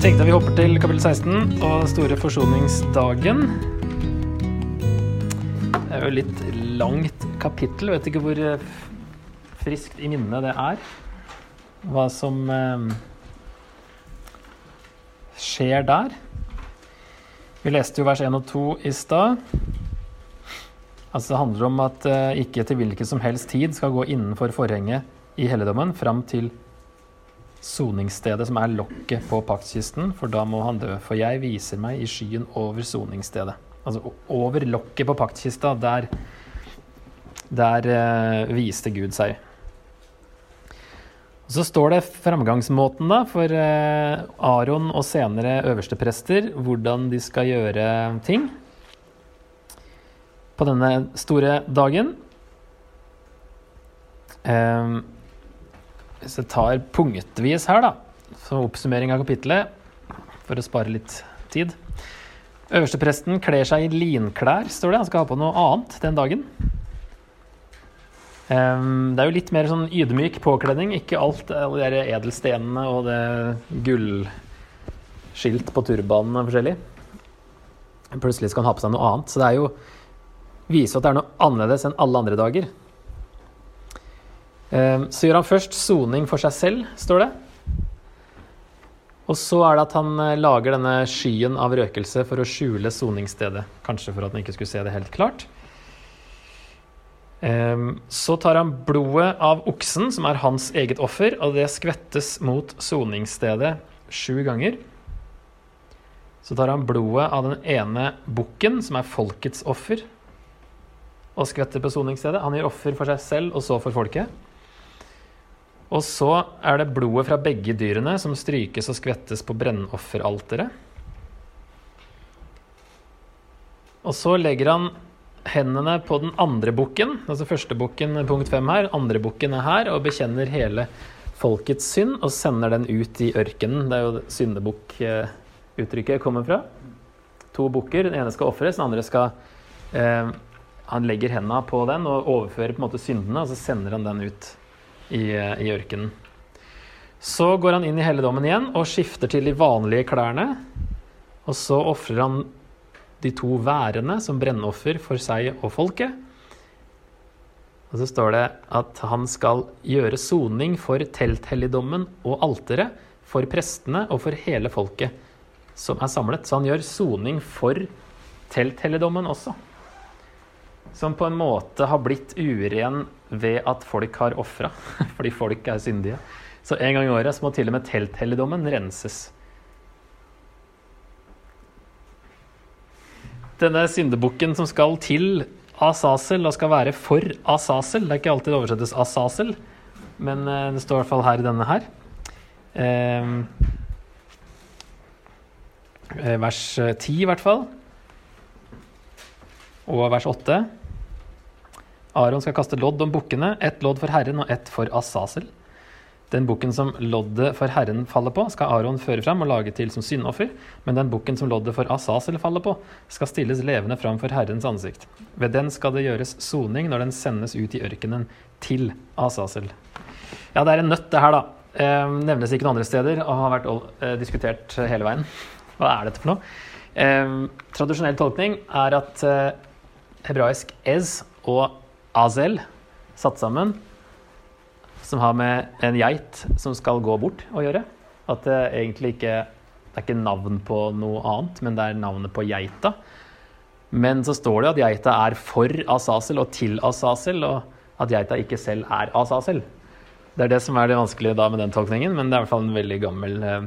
Tenkte jeg vi hopper til kapittel 16 og store forsoningsdagen. Det er jo litt langt kapittel. Vet ikke hvor eh, friskt i minnet det er. Hva som eh, skjer der. Vi leste jo vers 1 og 2 i stad. Altså Det handler om at eh, ikke til hvilken som helst tid skal gå innenfor forhenget i helligdommen fram til soningsstedet som er lokket på paktskisten, for da må han dø. For jeg viser meg i skyen over soningsstedet. Altså over lokket på paktkista, der, der eh, viste Gud seg. Så står det framgangsmåten da, for eh, Aron og senere øversteprester, hvordan de skal gjøre ting på denne store dagen. Eh, hvis jeg tar punktvis her, da, som oppsummering av kapittelet, for å spare litt tid Øverstepresten kler seg i linklær, står det. Han skal ha på noe annet den dagen. Um, det er jo litt mer sånn ydmyk påkledning. Ikke alt alle de edelstenene og det gullskilt på turbanen og forskjellig. Plutselig skal han ha på seg noe annet. Så det er jo viser at det er noe annerledes enn alle andre dager. Ehm, så gjør han først soning for seg selv, står det. Og så er det at han eh, lager denne skyen av røkelse for å skjule soningsstedet. Kanskje for at han ikke skulle se det helt klart. Ehm, så tar han blodet av oksen, som er hans eget offer, og det skvettes mot soningsstedet sju ganger. Så tar han blodet av den ene bukken, som er folkets offer, og skvetter på soningsstedet. Han gjør offer for seg selv og så for folket. Og så er det blodet fra begge dyrene som strykes og skvettes på brennofferalteret. Og så legger han hendene på den andre bukken, altså første bukken punkt fem her, andre bukken er her, og bekjenner hele folkets synd og sender den ut i ørkenen. Det er jo syndebukk-uttrykket kommer fra. To bukker. Den ene skal ofres, den andre skal eh, Han legger hendene på den og overfører på en måte syndene, og så sender han den ut i, i ørkenen. Så går han inn i helligdommen igjen og skifter til de vanlige klærne. Og så ofrer han de to værene som brennoffer for seg og folket. Og så står det at han skal gjøre soning for telthelligdommen og alteret, for prestene og for hele folket som er samlet. Så han gjør soning for telthelligdommen også som på en måte har blitt uren ved at folk har ofra, fordi folk er syndige. Så en gang i året så må til og med telthelligdommen renses. Denne syndebukken som skal til Asasel og skal være for Asasel Det er ikke alltid det oversettes Asasel, men eh, det står i hvert fall her i denne her. Ehm, eh, vers 10 i hvert fall. Og vers 8. Aron skal kaste lodd om bukkene, ett lodd for Herren og ett for Asasel. Den bukken som loddet for Herren faller på, skal Aron føre fram og lage til som syndoffer, men den bukken som loddet for Asasel faller på, skal stilles levende fram for Herrens ansikt. Ved den skal det gjøres soning når den sendes ut i ørkenen til Asasel. Ja, det er en nøtt, det her, da. Eh, nevnes ikke noen andre steder og har vært eh, diskutert hele veien. Hva er dette for noe? Eh, tradisjonell tolkning er at eh, hebraisk ez og Azel satt sammen, som har med en geit som skal gå bort å gjøre. At det egentlig ikke det er ikke navn på noe annet, men det er navnet på geita. Men så står det at geita er for Asasel og til Asasel, og at geita ikke selv er Asasel. Det er det som er det vanskelige da med den tolkningen, men det er i hvert fall en veldig gammel eh,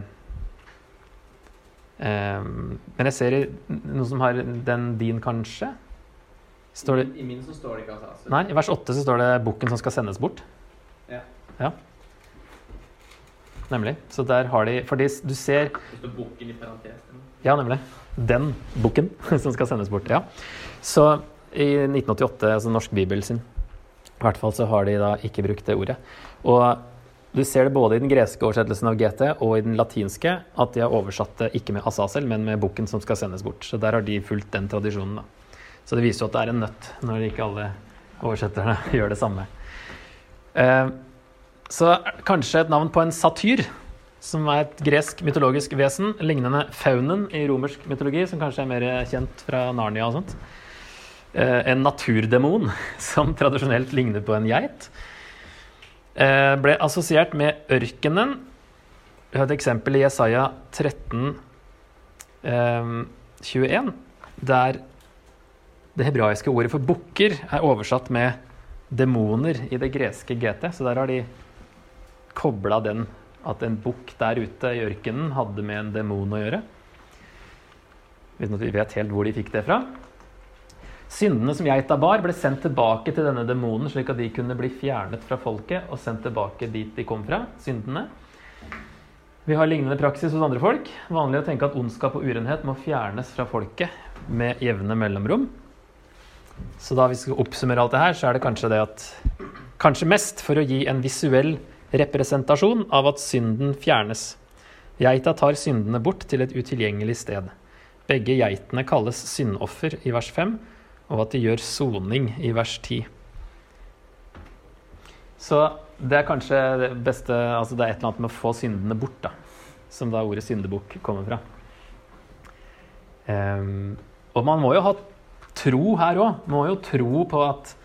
eh, Men jeg ser noe som har den din, kanskje. Står det, I min så står det ikke altså. Nei, i vers 8 så står det bukken som skal sendes bort. Ja. ja. Nemlig. Så der har de Fordi du ser Det står bukken i parentes. Ja, nemlig. Den bukken som skal sendes bort. Ja. Så i 1988, altså Norsk Bibel sin, i hvert fall så har de da ikke brukt det ordet. Og du ser det både i den greske oversettelsen av GT og i den latinske at de har oversatt det ikke med Asasel, men med bukken som skal sendes bort. Så der har de fulgt den tradisjonen, da. Så det viser jo at det er en nøtt når ikke alle oversetterne gjør det samme. Eh, så kanskje et navn på en satyr, som er et gresk mytologisk vesen, lignende faunen i romersk mytologi, som kanskje er mer kjent fra Narnia og sånt. Eh, en naturdemon som tradisjonelt ligner på en geit. Eh, ble assosiert med ørkenen. Vi har et eksempel i Jesaja 13, eh, 21, der det hebraiske ordet for bukker er oversatt med demoner i det greske GT. Så der har de kobla den at en bukk der ute i ørkenen hadde med en demon å gjøre. Uten at vi vet helt hvor de fikk det fra. Syndene som geita bar, ble sendt tilbake til denne demonen, slik at de kunne bli fjernet fra folket og sendt tilbake dit de kom fra, syndene. Vi har lignende praksis hos andre folk. Vanlig å tenke at ondskap og urenhet må fjernes fra folket med jevne mellomrom. Så da vi skal oppsummere alt det her, så er det kanskje det at Kanskje mest for å gi en visuell representasjon av at synden fjernes. Geita tar syndene bort til et utilgjengelig sted. Begge geitene kalles syndoffer i vers 5, og at de gjør soning i vers 10. Så det er kanskje det beste Altså det er et eller annet med å få syndene bort, da. Som da ordet syndebukk kommer fra. Um, og man må jo ha tro her òg. Man må jo tro på at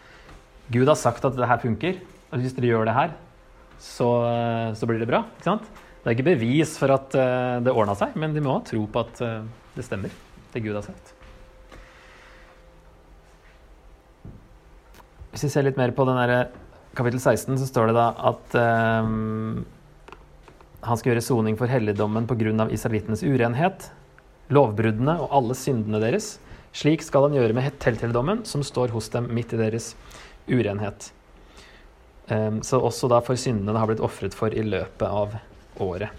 Gud har sagt at det her funker. Og hvis dere gjør det her, så, så blir det bra. ikke sant? Det er ikke bevis for at uh, det ordna seg, men de må ha tro på at uh, det stemmer, det Gud har sagt. Hvis vi ser litt mer på den der, kapittel 16, så står det da at um, han skal gjøre soning for helligdommen pga. israelittenes urenhet, lovbruddene og alle syndene deres. Slik skal han gjøre med telthelligdommen, som står hos dem midt i deres urenhet. Um, så også da for syndene det har blitt ofret for i løpet av året.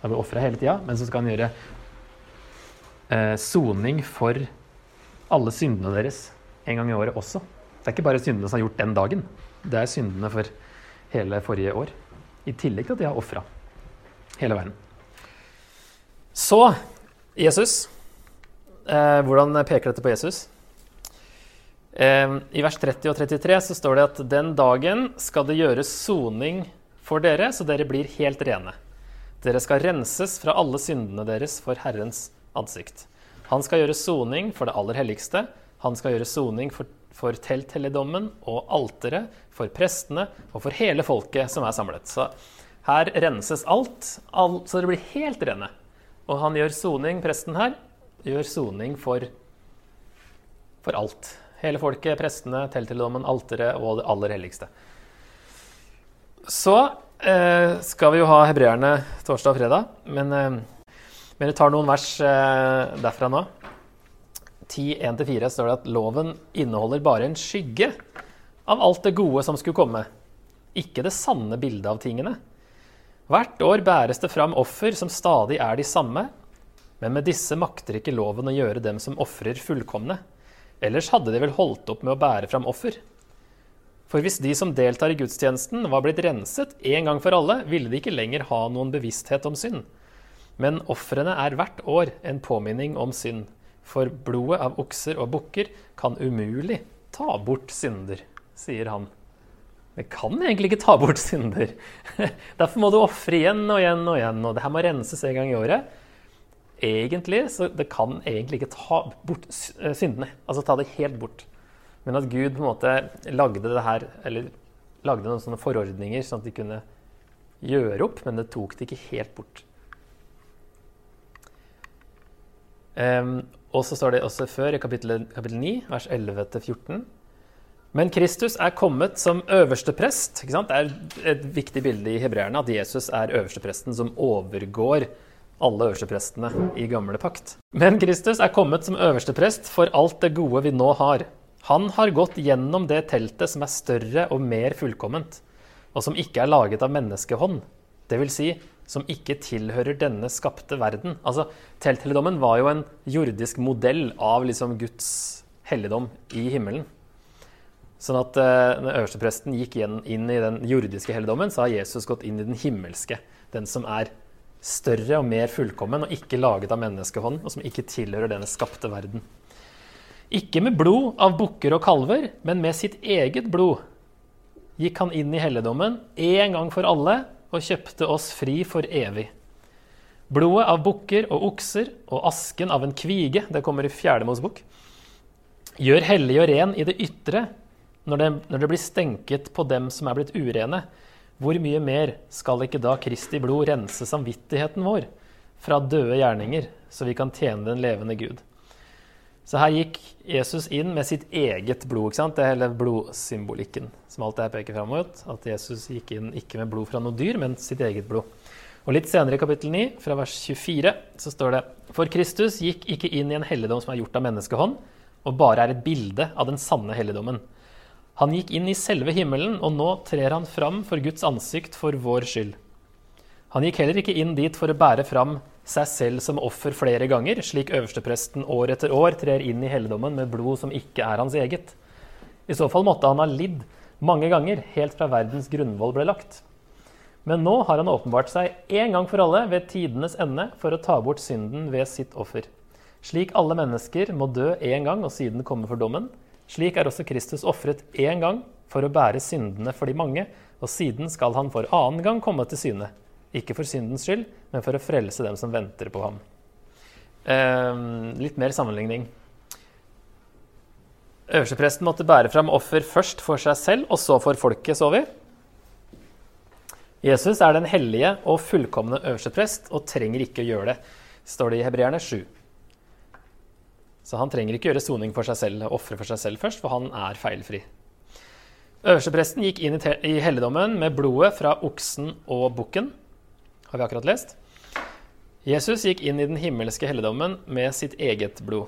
Det blitt ofra hele tida, men så skal han gjøre uh, soning for alle syndene deres en gang i året også. Det er ikke bare syndene som har gjort den dagen. Det er syndene for hele forrige år. I tillegg til at de har ofra hele verden. Så Jesus. Eh, hvordan peker dette på Jesus? Eh, I vers 30 og 33 så står det at den dagen skal det gjøres soning for dere, så dere blir helt rene. Dere skal renses fra alle syndene deres for Herrens ansikt. Han skal gjøre soning for det aller helligste. Han skal gjøre soning for for telthelligdommen og alteret, for prestene og for hele folket som er samlet. Så her renses alt, alt så dere blir helt rene. Og han gjør soning, presten her, gjør soning for, for alt. Hele folket, prestene, telthelligdommen, alteret og det aller helligste. Så eh, skal vi jo ha hebreerne torsdag og fredag, men, eh, men vi tar noen vers eh, derfra nå. 10.1-4 står det at loven inneholder bare en skygge av alt det gode som skulle komme, ikke det sanne bildet av tingene. Hvert år bæres det fram offer som stadig er de samme, men med disse makter ikke loven å gjøre dem som ofrer, fullkomne. Ellers hadde de vel holdt opp med å bære fram offer. For hvis de som deltar i gudstjenesten, var blitt renset en gang for alle, ville de ikke lenger ha noen bevissthet om synd. Men ofrene er hvert år en påminning om synd. For blodet av okser og bukker kan umulig ta bort synder, sier han. Det kan egentlig ikke ta bort synder. Derfor må du ofre igjen og igjen og igjen. Og det her må renses en gang i året. Egentlig, så Det kan egentlig ikke ta bort eh, syndene. Altså ta det helt bort. Men at Gud på en måte lagde det her, eller lagde noen sånne forordninger sånn at de kunne gjøre opp, men det tok det ikke helt bort. Um, og så står det også før, i kapittel, kapittel 9, vers 11-14. Men Kristus er kommet som øverste prest. Det er et viktig bilde i hebreerne at Jesus er øverstepresten som overgår alle øversteprestene i gamle pakt. Men Kristus er kommet som øversteprest for alt det gode vi nå har. Han har gått gjennom det teltet som er større og mer fullkomment, og som ikke er laget av menneskehånd. Vil si som ikke tilhører denne skapte verden. Altså, Telthelligdommen var jo en jordisk modell av liksom Guds helligdom i himmelen. Sånn at uh, øverstepresten gikk inn i den jordiske helligdommen, så har Jesus gått inn i den himmelske. Den som er større og mer fullkommen og ikke laget av menneskehånd, og som ikke tilhører denne skapte verden. Ikke med blod av bukker og kalver, men med sitt eget blod gikk han inn i helligdommen en gang for alle og kjøpte oss fri for evig. Blodet av bukker og okser og asken av en kvige, det kommer i fjerde Mosebok, gjør hellig og ren i det ytre når det, når det blir stenket på dem som er blitt urene. Hvor mye mer skal ikke da Kristi blod rense samvittigheten vår fra døde gjerninger, så vi kan tjene den levende Gud? Så her gikk Jesus inn med sitt eget blod. ikke sant? Det er hele blodsymbolikken som alt det her peker fram mot. At Jesus gikk inn ikke med blod fra noe dyr, men sitt eget blod. Og Litt senere i kapittel 9, fra vers 24, så står det For Kristus gikk ikke inn i en helligdom som er gjort av menneskehånd, og bare er et bilde av den sanne helligdommen. Han gikk inn i selve himmelen, og nå trer han fram for Guds ansikt for vår skyld. Han gikk heller ikke inn dit for å bære fram seg selv som offer flere ganger, slik øverstepresten år etter år trer inn i helligdommen med blod som ikke er hans eget. I så fall måtte han ha lidd mange ganger, helt fra verdens grunnvoll ble lagt. Men nå har han åpenbart seg en gang for alle ved tidenes ende for å ta bort synden ved sitt offer. Slik alle mennesker må dø én gang og siden komme for dommen, slik er også Kristus ofret én gang for å bære syndene for de mange, og siden skal han for annen gang komme til syne ikke for syndens skyld, men for å frelse dem som venter på ham. Eh, litt mer sammenligning. Øverstepresten måtte bære fram offer først for seg selv, og så for folket, så vi. Jesus er den hellige og fullkomne øversteprest og trenger ikke å gjøre det, står det i Hebreerne 7. Så han trenger ikke gjøre soning for seg selv ofre for seg selv først, for han er feilfri. Øverstepresten gikk inn i helligdommen med blodet fra oksen og bukken har vi akkurat lest. Jesus gikk inn i den himmelske helligdommen med sitt eget blod.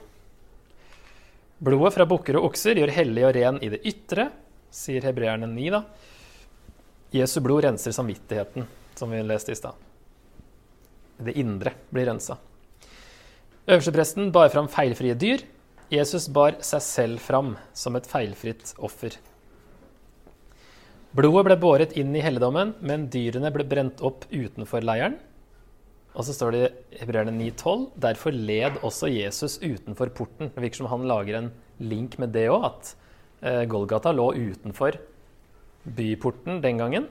Blodet fra bukker og okser gjør hellig og ren i det ytre, sier hebreerne 9. da. Jesu blod renser samvittigheten, som vi leste i stad. Det indre blir rensa. Øverstepresten bar fram feilfrie dyr. Jesus bar seg selv fram som et feilfritt offer. Blodet ble båret inn i helligdommen, men dyrene ble brent opp utenfor leiren. Og så står det i Hebreerne 9,12.: Derfor led også Jesus utenfor porten. Det virker som han lager en link med det òg, at eh, Golgata lå utenfor byporten den gangen.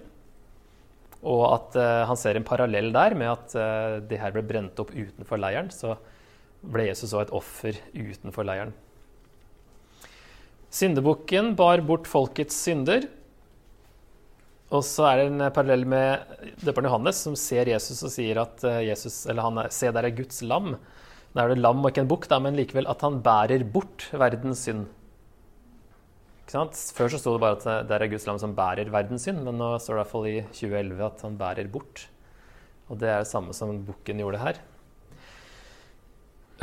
Og at eh, han ser en parallell der med at eh, de her ble brent opp utenfor leiren. Så ble Jesus òg et offer utenfor leiren. Syndebukken bar bort folkets synder. Og så er det en parallell med døperen Johannes, som ser Jesus og sier at eh, Jesus, eller han se der er Guds lam. Da er det lam og ikke en bukk, men likevel at han bærer bort verdens synd. Før så sto det bare at det der er Guds lam som bærer verdens synd, men nå står det i hvert fall i 2011 at han bærer bort. Og det er det samme som bukken gjorde her.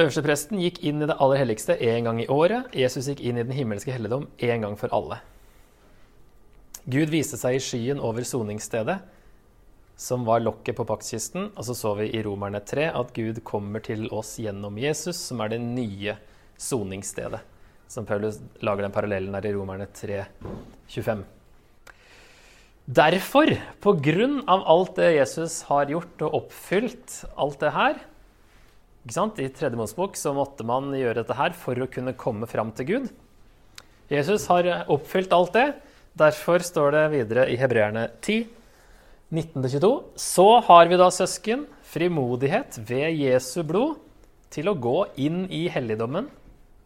Øverstepresten gikk inn i det aller helligste én gang i året. Jesus gikk inn i den himmelske helligdom én gang for alle. Gud viste seg i skyen over soningsstedet, som var lokket på paktkisten. Og så så vi i Romerne 3 at Gud kommer til oss gjennom Jesus, som er det nye soningsstedet. Som Paulus lager den parallellen der i Romerne 3, 25. Derfor, på grunn av alt det Jesus har gjort og oppfylt, alt det her I tredje Mosebok så måtte man gjøre dette her for å kunne komme fram til Gud. Jesus har oppfylt alt det. Derfor står det videre i Hebreerne 10, 19-22. Så har vi da, søsken, frimodighet ved Jesu blod til å gå inn i helligdommen,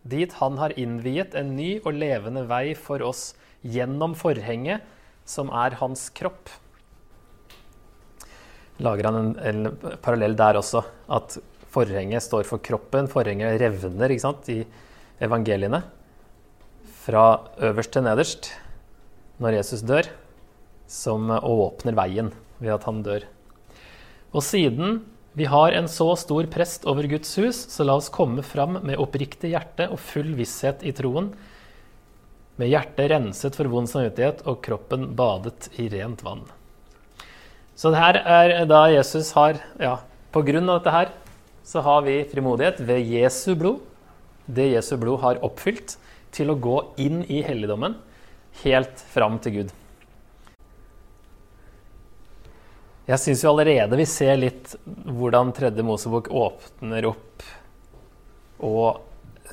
dit han har innviet en ny og levende vei for oss gjennom forhenget, som er hans kropp. Lager han en, en parallell der også, at forhenget står for kroppen. Forhenget revner ikke sant, i evangeliene. Fra øverst til nederst når Jesus dør, som åpner veien ved at han dør. Og siden vi har en så stor prest over Guds hus, så la oss komme fram med oppriktig hjerte og full visshet i troen, med hjertet renset for vond samvittighet og kroppen badet i rent vann. Så det her er da Jesus har Ja, på grunn av dette her så har vi frimodighet ved Jesu blod, det Jesu blod har oppfylt, til å gå inn i helligdommen helt fram til Gud. Jeg syns jo allerede vi ser litt hvordan tredje Mosebok åpner opp og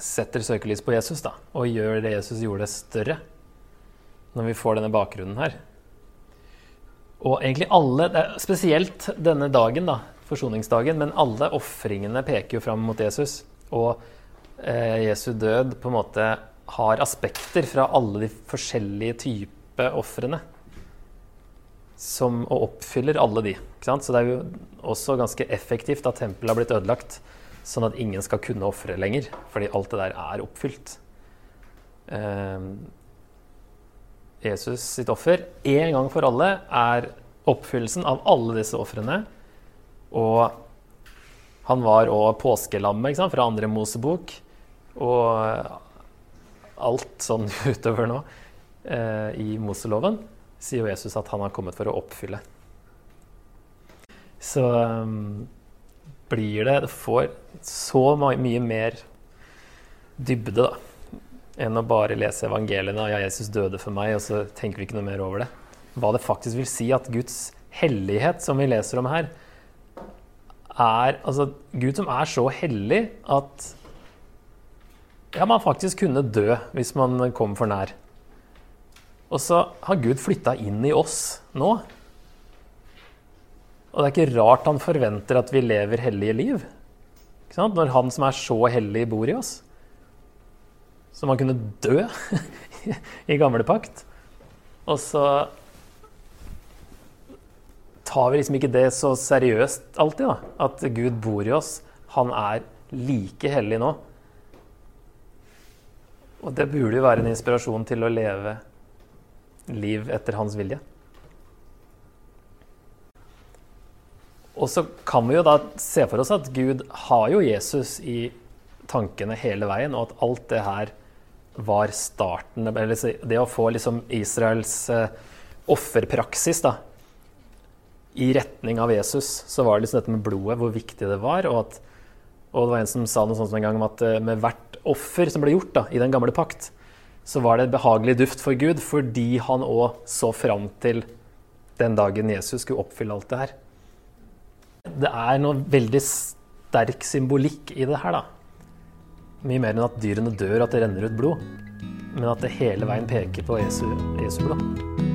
setter søkelys på Jesus, da, og gjør det Jesus gjorde, større. Når vi får denne bakgrunnen her. Og egentlig alle, spesielt denne dagen, da, forsoningsdagen, men alle ofringene peker jo fram mot Jesus. Og eh, Jesu død på en måte har aspekter fra alle de forskjellige typer ofrene. Og oppfyller alle de. Så det er jo også ganske effektivt at tempelet har blitt ødelagt, sånn at ingen skal kunne ofre lenger, fordi alt det der er oppfylt. Eh, Jesus sitt offer én gang for alle er oppfyllelsen av alle disse ofrene. Og han var òg påskelammet fra andre Mosebok. Og alt sånn utover nå eh, i Moseloven sier jo Jesus at han har kommet for å oppfylle. Så um, blir det Det får så mye mer dybde, da, enn å bare lese evangeliene og ja, Jesus døde for meg, og så tenker vi ikke noe mer over det. Hva det faktisk vil si at Guds hellighet, som vi leser om her, er Altså Gud som er så hellig at ja, man faktisk kunne dø hvis man kom for nær. Og så har Gud flytta inn i oss nå. Og det er ikke rart han forventer at vi lever hellige liv. Når han som er så hellig, bor i oss. Så man kunne dø i gamle pakt. Og så tar vi liksom ikke det så seriøst alltid, da. At Gud bor i oss. Han er like hellig nå. Og det burde jo være en inspirasjon til å leve liv etter hans vilje. Og så kan vi jo da se for oss at Gud har jo Jesus i tankene hele veien, og at alt det her var starten det å få liksom Israels eh, offerpraksis da, i retning av Jesus, så var det liksom dette med blodet, hvor viktig det var. Og, at, og det var en som sa noe sånt en gang om at eh, med hvert offer som ble gjort da, i den gamle pakt, så var det et behagelig duft for Gud fordi han òg så fram til den dagen Jesus skulle oppfylle alt det her. Det er noe veldig sterk symbolikk i det her, da. Mye mer enn at dyrene dør, at det renner ut blod. Men at det hele veien peker på Jesu, Jesu blod.